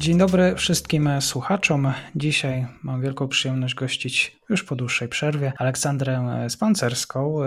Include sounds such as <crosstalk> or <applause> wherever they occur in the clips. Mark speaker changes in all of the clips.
Speaker 1: Dzień dobry wszystkim słuchaczom. Dzisiaj mam wielką przyjemność gościć już po dłuższej przerwie Aleksandrę Spancerską, y,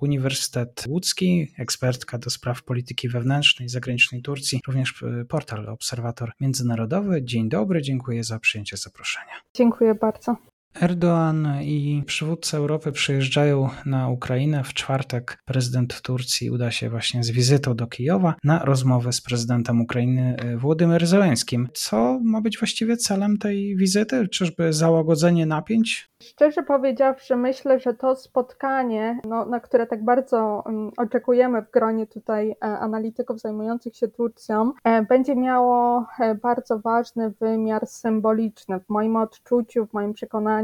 Speaker 1: Uniwersytet Łódzki, ekspertka do spraw polityki wewnętrznej i zagranicznej Turcji, również y, portal Obserwator Międzynarodowy. Dzień dobry, dziękuję za przyjęcie zaproszenia.
Speaker 2: Dziękuję bardzo.
Speaker 1: Erdoğan i przywódcy Europy przyjeżdżają na Ukrainę. W czwartek prezydent Turcji uda się właśnie z wizytą do Kijowa na rozmowę z prezydentem Ukrainy e, Włodymyr Zełenskim. Co ma być właściwie celem tej wizyty? Czyżby załagodzenie napięć?
Speaker 2: Szczerze powiedziawszy, myślę, że to spotkanie, no, na które tak bardzo um, oczekujemy w gronie tutaj e, analityków zajmujących się Turcją, e, będzie miało bardzo ważny wymiar symboliczny. W moim odczuciu, w moim przekonaniu,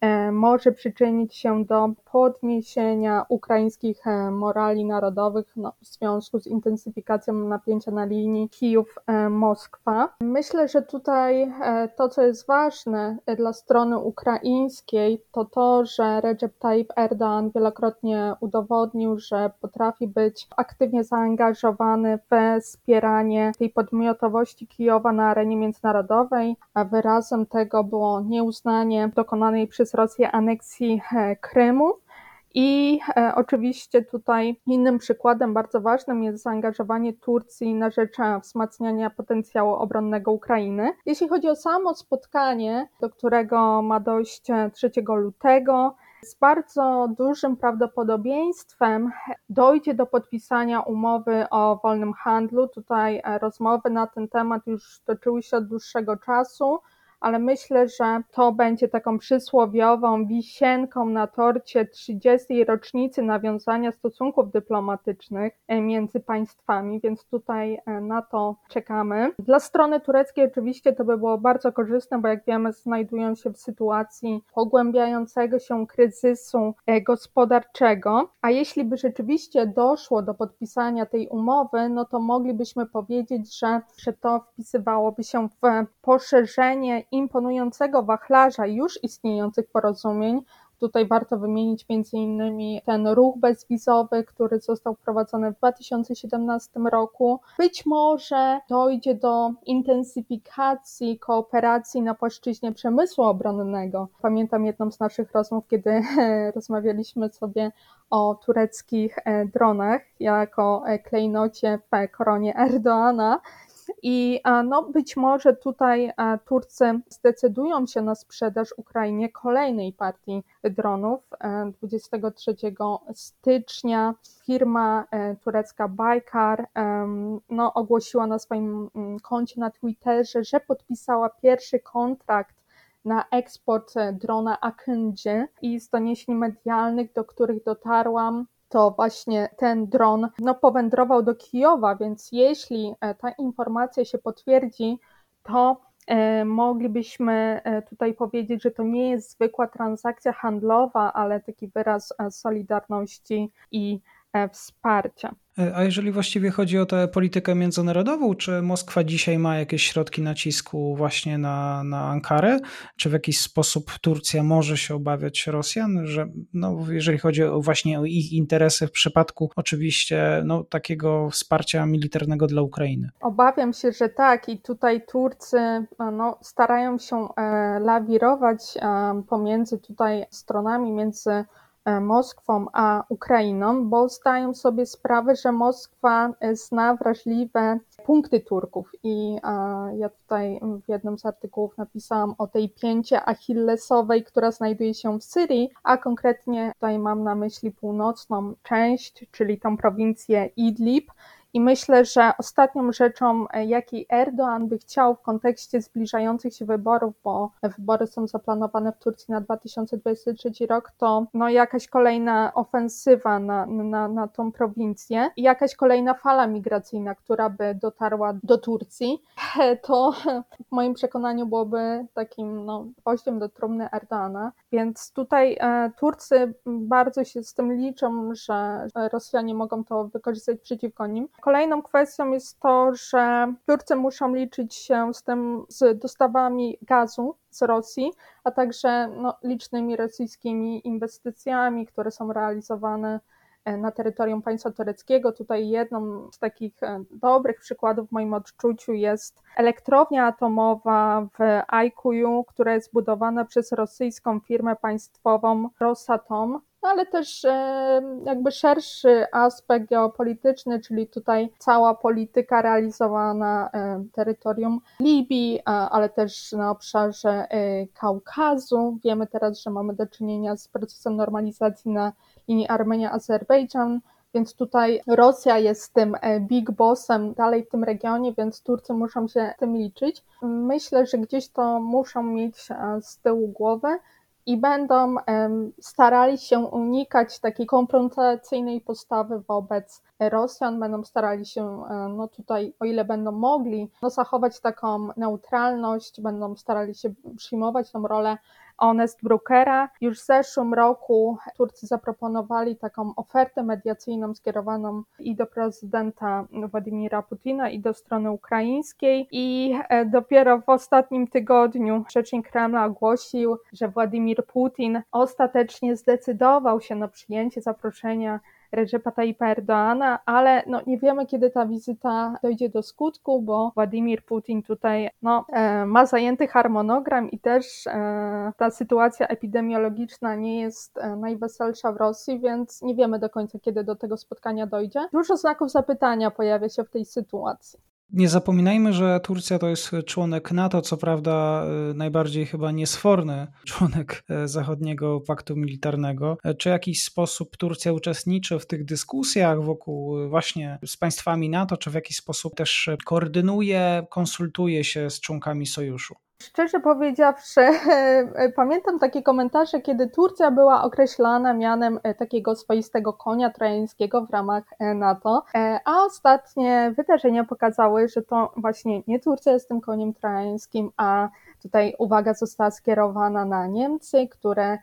Speaker 2: e, może przyczynić się do podniesienia ukraińskich e, morali narodowych no, w związku z intensyfikacją napięcia na linii Kijów-Moskwa. Myślę, że tutaj e, to, co jest ważne dla strony ukraińskiej, to to, że Recep Tayyip Erdoğan wielokrotnie udowodnił, że potrafi być aktywnie zaangażowany w wspieranie tej podmiotowości Kijowa na arenie międzynarodowej, a wyrazem tego było nieuznanie dokonanej przez Rosję aneksji e, Krymu. I e, oczywiście tutaj innym przykładem bardzo ważnym jest zaangażowanie Turcji na rzecz e, wzmacniania potencjału obronnego Ukrainy. Jeśli chodzi o samo spotkanie, do którego ma dojść 3 e, lutego, z bardzo dużym prawdopodobieństwem dojdzie do podpisania umowy o wolnym handlu. Tutaj rozmowy na ten temat już toczyły się od dłuższego czasu ale myślę, że to będzie taką przysłowiową wisienką na torcie 30. rocznicy nawiązania stosunków dyplomatycznych e, między państwami, więc tutaj e, na to czekamy. Dla strony tureckiej oczywiście to by było bardzo korzystne, bo jak wiemy, znajdują się w sytuacji pogłębiającego się kryzysu e, gospodarczego, a jeśli by rzeczywiście doszło do podpisania tej umowy, no to moglibyśmy powiedzieć, że, że to wpisywałoby się w poszerzenie imponującego wachlarza już istniejących porozumień. Tutaj warto wymienić innymi ten ruch bezwizowy, który został wprowadzony w 2017 roku. Być może dojdzie do intensyfikacji kooperacji na płaszczyźnie przemysłu obronnego. Pamiętam jedną z naszych rozmów, kiedy <laughs> rozmawialiśmy sobie o tureckich e, dronach jako e, klejnocie w koronie Erdoana i no, być może tutaj Turcy zdecydują się na sprzedaż Ukrainie kolejnej partii dronów. 23 e, stycznia firma e, turecka Baykar no, ogłosiła na swoim mm, koncie na Twitterze, że podpisała pierwszy kontrakt na eksport e, drona Akıncı i z doniesień medialnych, do których dotarłam, to właśnie ten dron no, powędrował do Kijowa, więc jeśli e, ta informacja się potwierdzi, to e, moglibyśmy e, tutaj powiedzieć, że to nie jest zwykła transakcja handlowa, ale taki wyraz solidarności i wsparcia.
Speaker 1: E, a jeżeli właściwie chodzi o tę politykę międzynarodową, czy Moskwa dzisiaj ma jakieś środki nacisku właśnie na, na Ankarę? Czy w jakiś sposób Turcja może się obawiać Rosjan, że no, jeżeli chodzi o właśnie o ich interesy w przypadku oczywiście no, takiego wsparcia militarnego dla Ukrainy?
Speaker 2: Obawiam się, że tak i tutaj Turcy no, starają się e, lawirować e, pomiędzy tutaj stronami, między E, Moskwą a Ukrainą, bo zdają sobie sprawę, że Moskwa e, zna wrażliwe punkty Turków. I ja tutaj w jednym z artykułów napisałam o tej pięcie achillesowej, która znajduje się w Syrii, a konkretnie tutaj mam na myśli północną część, czyli tą prowincję Idlib, i myślę, że ostatnią rzeczą, e, jakiej Erdoğan by chciał w kontekście zbliżających się wyborów, bo wybory są zaplanowane w Turcji na 2023 rok, to no jakaś kolejna ofensywa na, na, na tą prowincję i jakaś kolejna fala migracyjna, która by dotarła do Turcji, to w moim przekonaniu byłoby takim no, gwoździem do trumny Erdoana. Więc tutaj e, Turcy bardzo się z tym liczą, że Rosjanie mogą to wykorzystać przeciwko nim. Kolejną kwestią jest to, że Turcy muszą liczyć się z tym, z dostawami gazu z Rosji, a także no, licznymi rosyjskimi inwestycjami, które są realizowane e, na terytorium państwa tureckiego. Tutaj jedną z takich e, dobrych przykładów w moim odczuciu jest elektrownia atomowa w Aikuju, która jest budowana przez rosyjską firmę państwową Rosatom no ale też e, jakby szerszy aspekt geopolityczny, czyli tutaj cała polityka realizowana e, terytorium Libii, ale też na obszarze e, Kaukazu. Wiemy teraz, że mamy do czynienia z procesem normalizacji na linii Armenia-Azerbejdżan. Więc tutaj Rosja jest tym big bossem dalej w tym regionie, więc Turcy muszą się tym liczyć. Myślę, że gdzieś to muszą mieć z tyłu głowy i będą starali się unikać takiej konfrontacyjnej postawy wobec Rosjan, będą starali się no tutaj, o ile będą mogli, no zachować taką neutralność, będą starali się przyjmować tą rolę Honest Brookera. Już w zeszłym roku Turcy zaproponowali taką ofertę mediacyjną skierowaną i do prezydenta Władimira Putina, i do strony ukraińskiej. I e, dopiero w ostatnim tygodniu rzecznik Kremla ogłosił, że Władimir Putin ostatecznie zdecydował się na przyjęcie zaproszenia Recepa Tayyipa Erdoana, ale no, nie wiemy, kiedy ta wizyta dojdzie do skutku, bo Władimir Putin tutaj no, e, ma zajęty harmonogram i też e, ta sytuacja epidemiologiczna nie jest e, najweselsza w Rosji, więc nie wiemy do końca, kiedy do tego spotkania dojdzie. Dużo znaków zapytania pojawia się w tej sytuacji.
Speaker 1: Nie zapominajmy, że Turcja to jest członek NATO, co prawda y, najbardziej chyba niesforny członek y, zachodniego paktu militarnego. Czy w jakiś sposób Turcja uczestniczy w tych dyskusjach wokół y, właśnie z państwami NATO, czy w jakiś sposób też koordynuje, konsultuje się z członkami sojuszu?
Speaker 2: Szczerze powiedziawszy, <laughs> pamiętam takie komentarze, kiedy Turcja była określana mianem e, takiego swoistego konia trojańskiego w ramach e, NATO, e, a ostatnie wydarzenia pokazały, że to właśnie nie Turcja jest tym koniem trojańskim, a tutaj uwaga została skierowana na Niemcy, które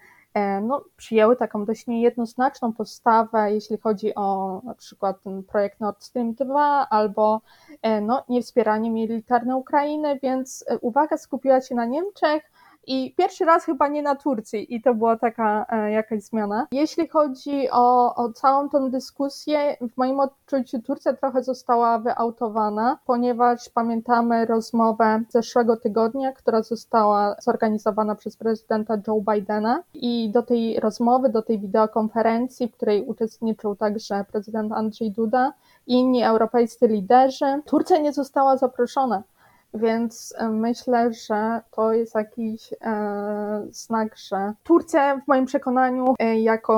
Speaker 2: no, przyjęły taką dość niejednoznaczną postawę, jeśli chodzi o na przykład ten projekt Nord Stream 2 albo e, no, niewspieranie militarne Ukrainy, więc e, uwaga skupiła się na Niemczech, i pierwszy raz chyba nie na Turcji i to była taka e, jakaś zmiana. Jeśli chodzi o, o całą tą dyskusję, w moim odczuciu Turcja trochę została wyautowana, ponieważ pamiętamy rozmowę zeszłego tygodnia, która została zorganizowana przez prezydenta Joe Bidena i do tej rozmowy, do tej wideokonferencji, w której uczestniczył także prezydent Andrzej Duda i inni europejscy liderzy, Turcja nie została zaproszona. Więc e, myślę, że to jest jakiś e, znak, że Turcja w moim przekonaniu e, jako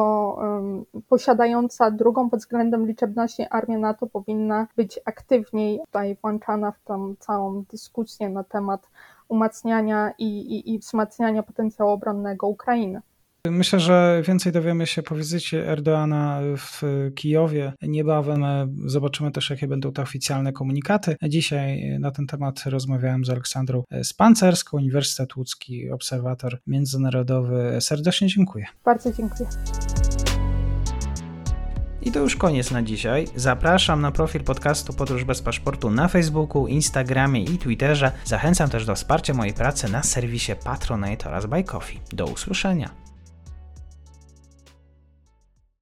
Speaker 2: posiadająca drugą pod względem liczebności armię NATO powinna być aktywniej tutaj włączana w tą całą dyskusję na temat umacniania i, i, i wzmacniania potencjału obronnego Ukrainy.
Speaker 1: Myślę, że więcej dowiemy się po wizycie Erdoana w Kijowie. Niebawem zobaczymy też, jakie będą te oficjalne komunikaty. Dzisiaj na ten temat rozmawiałem z Aleksandrą Spancerską, Uniwersytet Łódzki, obserwator międzynarodowy. Serdecznie dziękuję.
Speaker 2: Bardzo dziękuję.
Speaker 1: I to już koniec na dzisiaj. Zapraszam na profil podcastu Podróż bez paszportu na Facebooku, Instagramie i Twitterze. Zachęcam też do wsparcia mojej pracy na serwisie Patronite oraz Buy Coffee. Do usłyszenia.